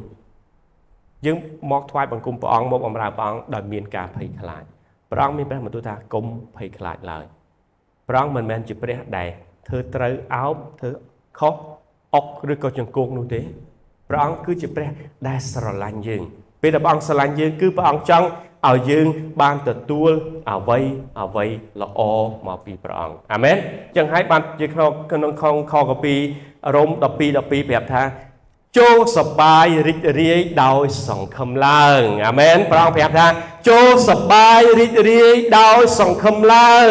S1: យើងមកថ្វាយបង្គំព្រះអង្គមកបំរើព្រះអង្គដោយមានការភ័យខ្លាចព្រះអង្គមានព្រះបន្ទូលថាកុំភ័យខ្លាចឡើយព្រះអង្គមិនមែនជាព្រះដែលធ្វើត្រូវអោបធ្វើខុស អុកឬក៏ចង្គង់នោះទេព្រះអង្គគឺជាព្រះដែលស្រឡាញ់យើង ពេលដែលព្រះអង្គស្រឡាញ់យើងគឺព្រះអង្គចង់ឲ្យយើងបានទទួលអ្វីអ្វីល្អមកពីព្រះអង្គអាមែនចឹងហើយបានជាក្នុងក្នុងខខកពីរ៉ូម12 12ប្រាប់ថាចូលសបាយរីករាយដោយសង្ឃឹមឡើងអាមែនព្រះអង្គប្រាប់ថាចូលសបាយរីករាយដោយសង្ឃឹមឡើង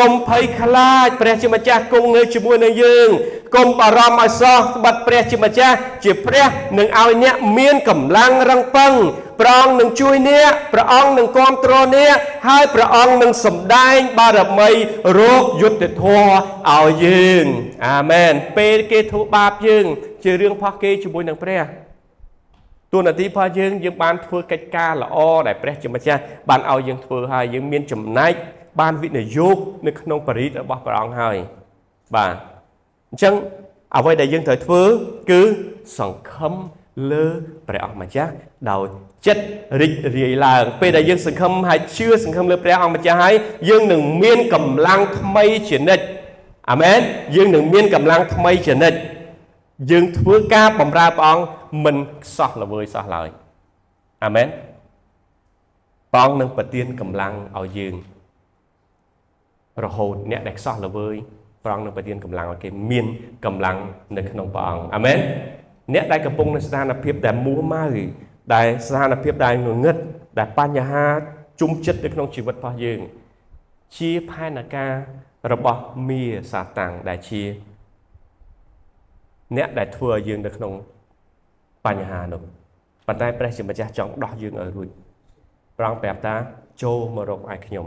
S1: កុំភ័យខ្លាចព្រះជាម្ចាស់គង់នៅជាមួយនឹងយើង កុំបារម្ភឲ្យសោះត្បិតព្រះជាម្ចាស់ជាព្រះនឹងឲ្យអ្នកមានកម្លាំងរឹងប៉ឹងព្រះអង្គនឹងជួយអ្នកព្រះអង្គនឹងគ្រប់គ្រងអ្នកហើយព្រះអង្គនឹងសម្ដែងបារមីរោគយុទ្ធធម៌ឲ្យយើងអាមែនពេលគេធ្វើបាបយើង ជារឿងផុសគេជាមួយនឹងព្រះទូនាទីរបស់យើងយើងបានធ្វើកិច្ចការល្អដែលព្រះជាម្ចាស់បានឲ្យយើងធ្វើហើយយើងមានចំណែកបានវិនិយោគនៅក្នុងបរិយារបស់ព្រះអង្គហើយបាទ អញ្ចឹងអ្វីដែលយើងត្រូវធ្វើគឺសង្ឃឹមលើព្រះអង្គម្ចាស់ដោយចិត្តរីករាយឡើង ពេលដែលយើងសង្ឃឹមហើយជឿសង្ឃឹមលើព្រះអង្គម្ចាស់ហើយយើងនឹងមានកម្លាំងថ្មីជានិច្ចអាមែនយើងនឹងមានកម្លាំងថ្មីជានិច្ចយើងធ្វើការបម្រើព្រះអង្គមិនខ្សោះល្វើយសោះឡើយអាមែនព្រះអង្គនឹងប្រទានកម្លាំងឲ្យយើងរហូតអ្នកដែលខ្សោះល្វើយ ព្រះអង្គនឹងប្រទានកម្លាំងឲ្យគេមានកម្លាំងនៅក្នុងព្រះអង្គអាមែនអ្នកដែលកំពុងនៅស្ថានភាពដែលមួម៉ៅដែលស្ថានភាពដែលងងឹតដែលបញ្ហាជុំចិត្តនៅក្នុងជីវិតរបស់យើង ជាផែនការរបស់មាសាតាំងដែលជា អ្នកដែលធ្វើឲ្យយើងនៅក្នុងបញ្ហានោះប៉ុន្តែព្រះជាម្ចាស់ចង់ដោះយើងឲ្យរួចព្រះអង្គប្រាប់ថាចូលមករកឯខ្ញុំ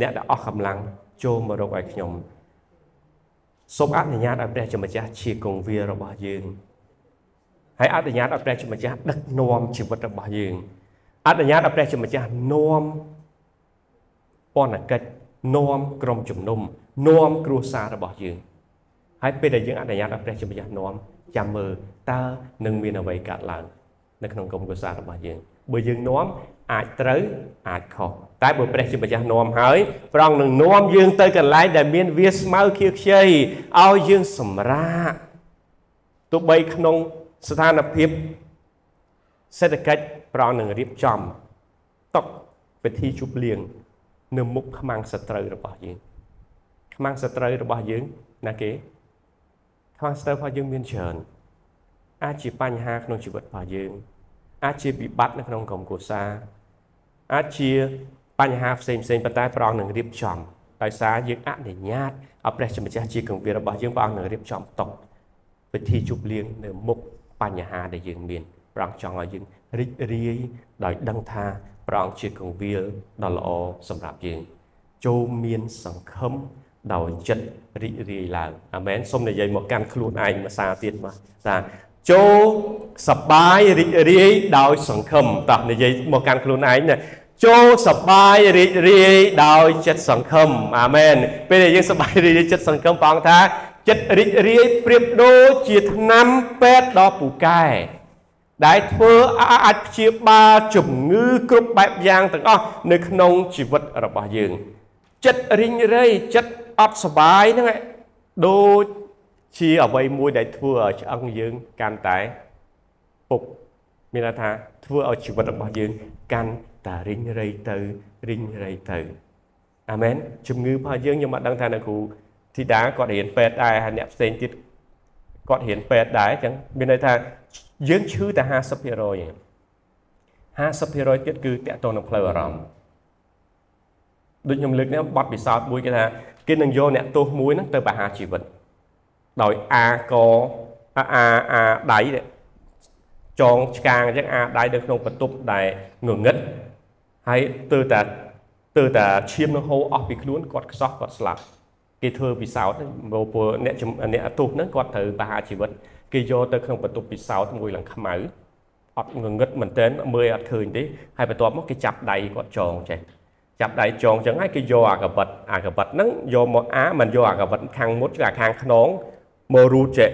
S1: អ្នកដែលអស់កម្លាំងចូលមករកឯខ្ញុំ សូមអនុញ្ញាតឲ្យព្រះជាម្ចាស់ជាគង្វាលរបស់យើងហើយអនុញ្ញាតឲ្យព្រះជាម្ចាស់ដឹកនាំជីវិតរបស់យើងអនុញ្ញាតឲ្យព្រះជាម្ចាស់នាំពន្ធកិច្ចនាំក្រុមជំនុំនាំគ្រួសាររបស់យើងហើយពេលដែលយើងអនុញ្ញាតឲ្យព្រះជាម្ចាស់នាំចាំមើលតើនឹងមានអ្វីកើតឡើងនៅក្នុងក្រុមគ្រួសាររបស់យើងបើយើងនាំអាចត្រូវអាចខុស តែបើព្រះជាម្ចាស់នាំហើយព្រះអង្គនឹងនាំយើងទៅកន្លែងដែលមានវាស្មៅខៀវខ្ចីឲ្យយើងសម្រាកទោះបីក្នុងស្ថានភាពសេដ្ឋកិច្ចព្រះអង្គនឹងរៀបចំតុពិធីជប់លៀងនៅមុខខ្មាំងសត្រូវរបស់យើងខ្មាំងសត្រូវរបស់យើងណាគេខ្មាំងសត្រូវរបស់យើងមានច្រើនអាចជាបញ្ហាក្នុងជីវិតរបស់យើង អាចជាវិបត្តិនៅក្នុងក្រុមគ្រួសារអាចជា បញ្ហាផ្សេងផ្សេងប៉ុន្តែព្រះអង្គនឹងរៀបចំដោយសារយើងអនុញ្ញាតឲ្យព្រះជាម្ចាស់ជាគង្វាលរបស់យើងព្រះអង្គនឹងរៀបចំតុពិធីជប់លៀងនៅមុខបញ្ហាដែលយើងមានព្រះអង្គចង់ឲ្យយើងរីករាយដោយដឹងថាព្រះអង្គជាគង្វាលដ៏ល្អសម្រាប់យើងចូលមានសង្ឃឹមដោយចិត្តរីករាយឡើងអាមែនសូមនិយាយមកកាន់ខ្លួនឯងមួយសារទៀតមកថាចូលសបាយរីករាយដោយសង្ឃឹមតោះនិយាយមកកាន់ខ្លួនឯងណា ចូលសបាយរីករាយដោយចិត្តសង្ឃឹមអាមែនពេលដែលយើងសបាយរីករាយចិត្តសង្ឃឹមព្រះអង្គថាចិត្តរីករាយប្រៀបដូចជាថ្នាំពេទ្យដ៏ពូកែដែលធ្វើអាចព្យាបាលជំងឺគ្រប់បែបយ៉ាងទាំងអស់នៅក្នុងជីវិតរបស់យើង ចិត្តរីងរៃចិត្តអត់សុបាយហ្នឹងដូចជាអ្វីមួយដែលធ្វើឲ្យឆ្អឹងយើងកាន់តែពុកមានន័យថាធ្វើឲ្យជីវិតរបស់យើងកាន់ តែរីងរៃទៅរីងរៃទៅអាមែនជំងឺរបស់យើងខ្ញុំអត់ដឹងថានៅគ្រូធីតាគាត់រៀនពេទ្យដែរហើយអ្នកផ្សេងទៀតគាត់រៀនពេទ្យដែរអញ្ចឹងមានន័យថាយើងឈឺតែ50%ឯង50%ទៀតគឺតកតងនឹងផ្លូវអារម្មណ៍ដូចខ្ញុំលើកនេះបတ်ពិសោធន៍មួយគេថាគេនឹងយកអ្នកទោសមួយហ្នឹងទៅបហាជីវិតដោយអាកអាអាដៃចងឆ្កាងអញ្ចឹងអាដៃនៅក្នុងបន្ទប់ដែលងងឹត ហើយទៅតែទៅតែឈាមនឹងហូរអស់ពីខ្លួនគាត់ខ្សោះគាត់ស្លាប់គេធ្វើពិសោធន៍មកពួកអ្នកអ្នកអតុសហ្នឹងគាត់ត្រូវបហាជីវិតគេយកទៅក្នុងបន្ទប់ពិសោធន៍មួយឡើងខ្មៅអត់ងងឹតមែនតើមើលអត់ឃើញទេហើយបន្ទាប់មកគេចាប់ដៃគាត់ចងចេះចាប់ដៃចងចឹងហើយគេយកអាកបិតអាកបិតហ្នឹងយកមកអាមិនយកអាកបិតខាងមុតគឺអាខាងខ្នងមករូតចេះ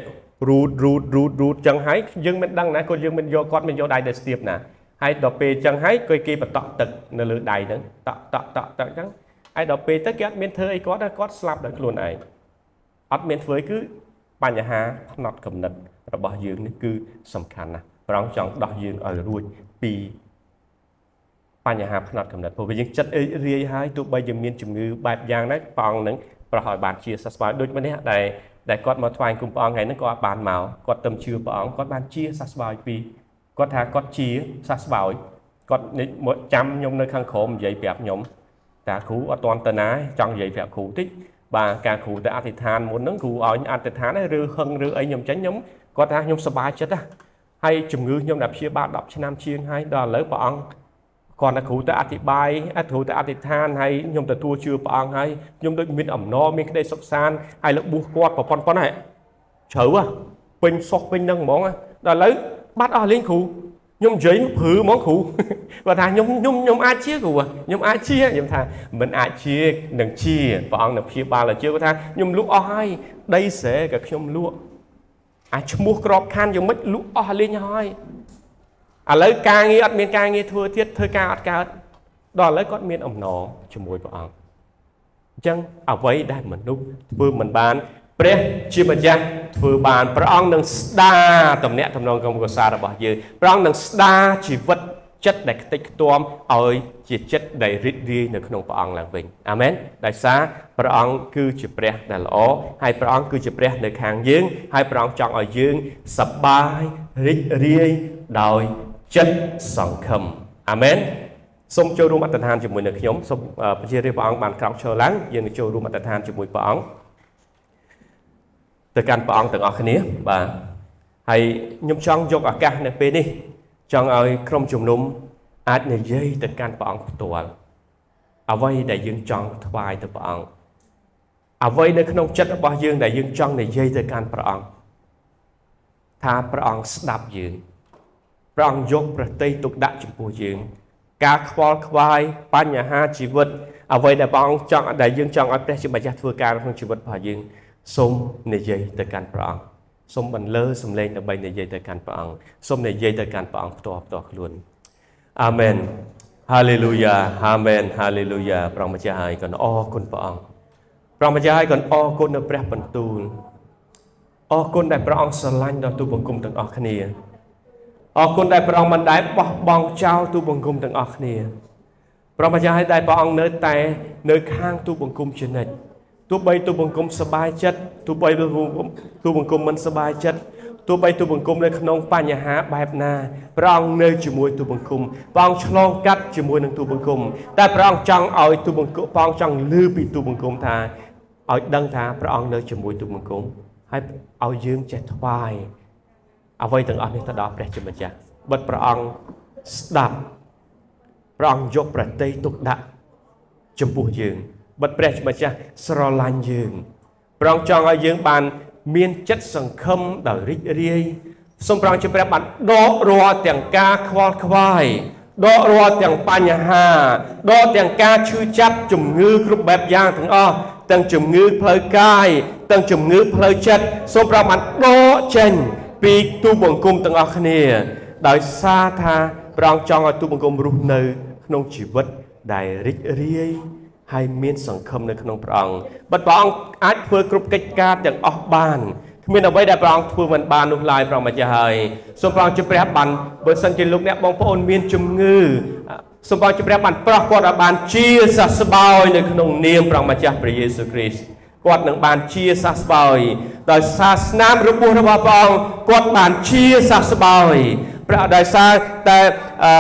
S1: រូតរូតរូតរូតចឹងហើយយើងមិនដឹងណាគាត់យើងមិនយកគាត់មិនយកដៃទៅស្ទាបណា ហើយដល់ពេលចឹងហើយគេគេបតក់ទឹកនៅលើដៃហ្នឹងតក់តក់តក់តក់ចឹងហើយដល់ពេលទៅគេអត់មានធ្វើអីគាត់គាត់ស្លាប់ដោយខ្លួនឯងអត់មានធ្វើគឺបញ្ហាផ្នត់កំណត់របស់យើងនេះគឺសំខាន់ណាស់ប្រងចង់ដោះយើងឲ្យរួចពីបញ្ហាផ្នត់កំណត់ព្រោះយើងចិត្តរាយហើយទោះបីយើងមានជំងឺបែបយ៉ាងណាព្រះអង្គនឹងប្រោះឲ្យបានជាសះស្បើយដូចម្នេះដែលដែលគាត់មកថ្វាយគុំព្រះអង្គថ្ងៃហ្នឹងគាត់បានមកគាត់ទៅជឿព្រះអង្គគាត់បានជាសះស្បើយពី គាត់ថាគាត់ជាសះស្បើយគាត់មកចាំខ្ញុំនៅខាងក្រោមនិយាយប្រាប់ខ្ញុំតាគ្រូអត់តន់ទៅណាចង់និយាយប្រាប់គ្រូតិចបាទការគ្រូទៅអធិដ្ឋានមុនហ្នឹងគ្រូឲ្យអធិដ្ឋានឬហឹងឬអីខ្ញុំចេញខ្ញុំគាត់ថាខ្ញុំសប្បាយចិត្តណាហើយជំងឺខ្ញុំដែលព្យាបាល10ឆ្នាំជាងហើយដល់ឥឡូវព្រះអង្គគាត់តែគ្រូទៅអធិប្បាយអគ្រូទៅអធិដ្ឋានហើយខ្ញុំទទួលជឿព្រះអង្គហើយខ្ញុំដូចមានអំណរមានក្តីសុខសាន្តហើយលបួសគាត់ប្រប៉ុណ្ណប៉ុណ្ណេះជ្រៅហ៎ពេញសុខពេញនឹងហ្មងដល់ឥឡូវ បាត់អស់លេងគ្រូខ្ញុំនិយាយព្រឺហ្មងគ្រូគាត់ថាខ្ញុំខ្ញុំខ្ញុំអាចជាគ្រូខ្ញុំអាចជាខ្ញុំថាមិនអាចជានឹងជាព្រះអង្គនឹងព្យាបាលឲ្យជាគាត់ថាខ្ញុំលក់អស់ហើយដីស្រែក៏ខ្ញុំលក់អាចឈ្មោះក្របខ័ណ្ឌយ៉ាងម៉េចលក់អស់លេងហើយឥឡូវការងារអត់មានការងារធ្វើទៀតធ្វើការអត់កើតដល់ឥឡូវគាត់មានអំណរជាមួយព្រះអង្គអញ្ចឹងអ្វីដែលមនុស្សធ្វើមិនបាន ព្រះជាម្ចាស់ធ្វើបានព្រះអង្គនឹងស្ដារតំណែងតំណងកម្មកសារបស់យើងព្រះអង្គនឹងស្ដារជីវិតចិត្តដែលខ្ទេចខ្ទាំឲ្យជាចិត្តដែលរីករាយនៅក្នុងព្រះអង្គឡើងវិញអាមែនដោយសារព្រះអង្គគឺជាព្រះដែលល្អហើយព្រះអង្គគឺជាព្រះនៅខាងយើងហើយព្រះអង្គចង់ឲ្យយើងសប្បាយរីករាយដោយចិត្តសង្ឃឹមអាមែនសូមចូលរួមអត្តដ្ឋានជាមួយនឹងខ្ញុំសូមព្រះជារាព្រះអង្គបានក្រោកឈរឡើងយើងនឹងចូលរួមអត្តដ្ឋានជាមួយព្រះអង្គ ទៅកាន់ព្រះអង្គទាំងអស់គ្នាបាទហើយខ្ញុំចង់យកឱកាសនៅពេលនេះចង់ឲ្យក្រុមជំនុំអាចនិយាយទៅកាន់ព្រះអង្គផ្ទាល់អ្វីដែលយើងចង់ថ្វាយទៅព្រះអង្គអ្វីនៅក្នុងចិត្តរបស់យើងដែលយើងចង់និយាយទៅកាន់ព្រះអង្គថាព្រះអង្គស្ដាប់យើងព្រះអង្គយកប្រតិយទុកដាក់ចំពោះយើង ការខ្វល់ខ្វាយបញ្ហាជីវិតអ្វីដែលព្រះអង្គចង់ដែលយើងចង់ឲ្យព្រះជាម្ចាស់ធ្វើការក្នុងជីវិតរបស់យើង សូមនិយាយទៅកាន់ព្រះអង្គសូមបន្លឺសំឡេងដើម្បីនិយាយទៅកាន់ព្រះអង្គសូមនិយាយទៅកាន់ព្រះអង្គផ្ទាល់ផ្ទាល់ខ្លួនអាមែនហាឡេលូយ៉ាអាមែនហាឡេលូយ៉ាព្រះម្ចាស់ហើយក៏អរគុណព្រះអង្គព្រះម្ចាស់ហើយក៏អរគុណនៅព្រះបន្ទូលអរគុណដែលព្រះអង្គស្រឡាញ់ដល់ទូបង្គំទាំងអស់គ្នាអរគុណដែលព្រះអង្គមិនដែលបោះបង់ចោលទូបង្គំទាំងអស់គ្នាព្រះម្ចាស់ហើយដែលព្រះអង្គនៅតែនៅខាងទូបង្គំជានិច្ច ទោះបីទូបង្គំសบายចិត្តទោះបីទូបង្គំមិនសบายចិត្តទោះបីទូបង្គំនៅក្នុងបញ្ហាបែបណាព្រះអង្គនៅជាមួយទូបង្គំព្រះអង្គឆ្លងកាត់ជាមួយនឹងទូបង្គំតែព្រះអង្គចង់ឲ្យទូបង្គំព្រះអង្គចង់លឺពីទូបង្គំថាឲ្យដឹងថាព្រះអង្គនៅជាមួយទូបង្គំហើយឲ្យយើងចេះថ្វាយអ្វីទាំងអស់នេះទៅដល់ព្រះជាម្ចាស់បិទព្រះអង្គស្ដាប់ព្រះអង្គយកប្រតិយទុកដាក់ចំពោះយើង បិទព្រះជាម្ចាស់ស្រឡាញ់យើងព្រះអង្គចង់ឲ្យយើងបាន មានចិត្តសង្ឃឹមដោយរីករាយសូមព្រះអង្គជាព្រះបានដករាល់ទាំងការខ្វល់ខ្វាយដករាល់ទាំងបញ្ហាដកទាំងការឈឺចាប់ជំងឺគ្រប់បែបយ៉ាងទាំងអស់ទាំងជំងឺផ្លូវកាយទាំងជំងឺផ្លូវចិត្តសូមព្រះបានដកចេញ ពីទូបង្គំទាំងអស់គ្នា ដោយសារថាព្រះអង្គចង់ឲ្យទូបង្គំរស់នៅ ក្នុងជីវិតដែលរីករាយ ហើយមានសង្ឃឹមនៅក្នុងព្រះអង្គបិទព្រះអង្គអាចធ្វើគ្រប់កិច្ចការទាំងអស់បានគ្មានអ្វីដែលព្រះអង្គធ្វើមិនបាននោះឡើយព្រះម្ចាស់ហើយសូមព្រះអង្គជាព្រះបានបើសិនជាលោកអ្នកបងប្អូនមានជំងឺសូមព្រះអង្គជាព្រះបានប្រោះគាត់ឲ្យបានជាសះស្បើយនៅក្នុងនាមព្រះម្ចាស់ព្រះយេស៊ូវគ្រីស្ទគាត់នឹងបានជាសះស្បើយដោយសាសនារបួសរបស់ព្រះអង្គគាត់បានជាសះស្បើយព្រះដោយសារតែអឺ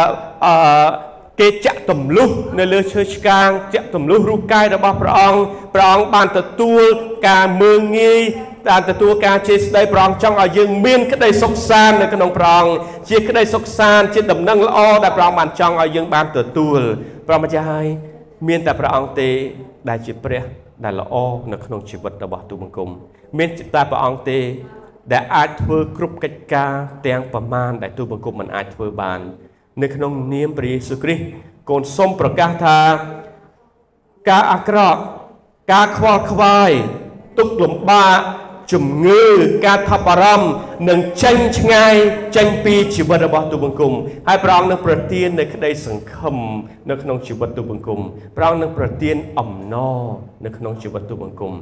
S1: អឺ គេចាក់ទម្លុះនៅលើឈើឆ្កាងចាក់ទម្លុះរូបកាយរបស់ព្រះអង្គព្រះអង្គបានទទួលការមើងងាយបានទទួលការជេរស្ដីព្រះអង្គចង់ឲ្យយើងមានក្តីសុខសាន្តនៅក្នុងព្រះអង្គជាក្តីសុខសាន្តជាដំណឹងល្អដែលព្រះអង្គបានចង់ឲ្យយើងបានទទួលព្រះម្ចាស់ហើយមានតែព្រះអង្គទេដែលជាព្រះដែលល្អនៅក្នុងជីវិតរបស់ទូបង្គំមានតែព្រះអង្គទេដែលអាចធ្វើគ្រប់កិច្ចការទាំងប្រមាណដែលទូបង្គំមិនអាចធ្វើបាន នៅក្នុងនាមព្រះយេស៊ូវគ្រីស្ទកូនសូមប្រកាសថាការអាក្រក់ការខ្វល់ខ្វាយទុក្ខលំបាកជំងឺការថប់បារម្ភនឹងចេញឆ្ងាយចេញពីជីវិតរបស់ទូបង្គំហើយព្រះអង្គនឹងប្រទាននៅក្តីសង្ឃឹមនៅក្នុងជីវិតទូបង្គំព្រះអង្គនឹងប្រទានអំណរនៅក្នុងជីវិតទូបង្គំ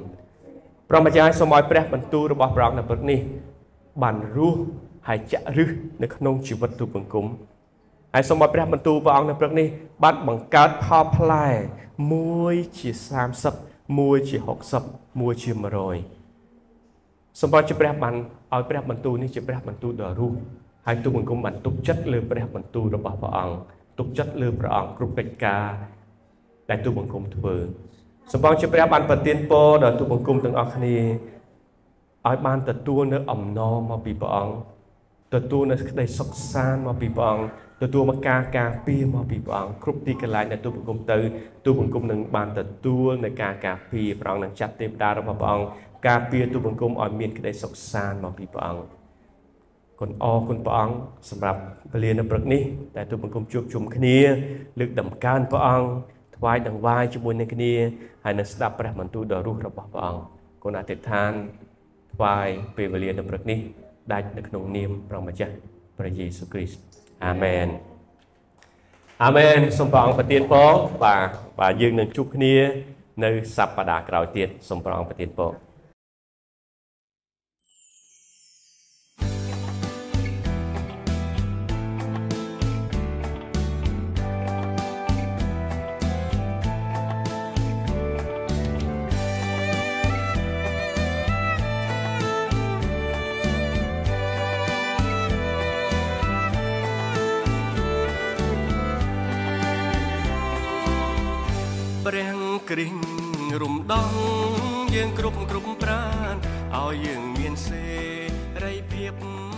S1: ព្រះម្ចាស់សូមឲ្យព្រះបន្ទូលរបស់ព្រះអង្គនៅព្រឹកនេះបានរស់ហើយចាក់ឫសនៅក្នុងជីវិតទូបង្គំ ហើយសូមឲ្យព្រះបន្ទូលព្រះអង្គនៅព្រឹកនេះបានបង្កើតផលផ្លែមួយជា30មួយជា60មួយជា100សម្បត្តិជាព្រះបានឲ្យព្រះបន្ទូលនេះជាព្រះបន្ទូលដ៏រស់ហើយទូបង្គំបានទុកចិត្តលើព្រះបន្ទូលរបស់ព្រះអង្គទុកចិត្តលើព្រះអង្គគ្រប់កិច្ចការដែលទូបង្គំធ្វើសម្បត្តិជាព្រះបានប្រទានពរដល់ទូបង្គំទាំងអស់គ្នាឲ្យបានទទួលនៅអំណរមកពីព្រះអង្គទទួលនៅក្តីសុខសាន្តមកពីព្រះអង្គ ទទួលមកការការពារមកពីព្រះអង្គគ្រប់ទីកន្លែងដែលទូបង្គំទៅទូបង្គំនឹងបានទទួលនៅការការពារព្រះអង្គនឹងចាត់ទេវតារបស់ព្រះអង្គការពារទូបង្គំឲ្យមានក្តីសុខសាន្តមកពីព្រះអង្គគុណអរគុណព្រះអង្គសម្រាប់ពលានៅព្រឹកនេះដែលទូបង្គំជួបជុំគ្នាលើកដំកើងព្រះអង្គថ្វាយដង្វាយជាមួយនឹងគ្នាហើយនឹងស្ដាប់ព្រះបន្ទូលដ៏រស់របស់ព្រះអង្គគុណអធិដ្ឋានថ្វាយពេលវេលានៅព្រឹកនេះដាច់នៅក្នុងនាមព្រះម្ចាស់ព្រះយេស៊ូវគ្រីស្ទ អាមែនអាមែនសូមព្រះអង្គប្រទានពរបាទបាទយើងនឹងជួបគ្នានៅសប្តាហ៍ក្រោយទៀតសូមព្រះអង្គប្រទានពរ
S2: គ្រីស្ទរំដោះយើងគ្រប់គ្រប់ប្រានឲ្យយើងមានសេរីភាព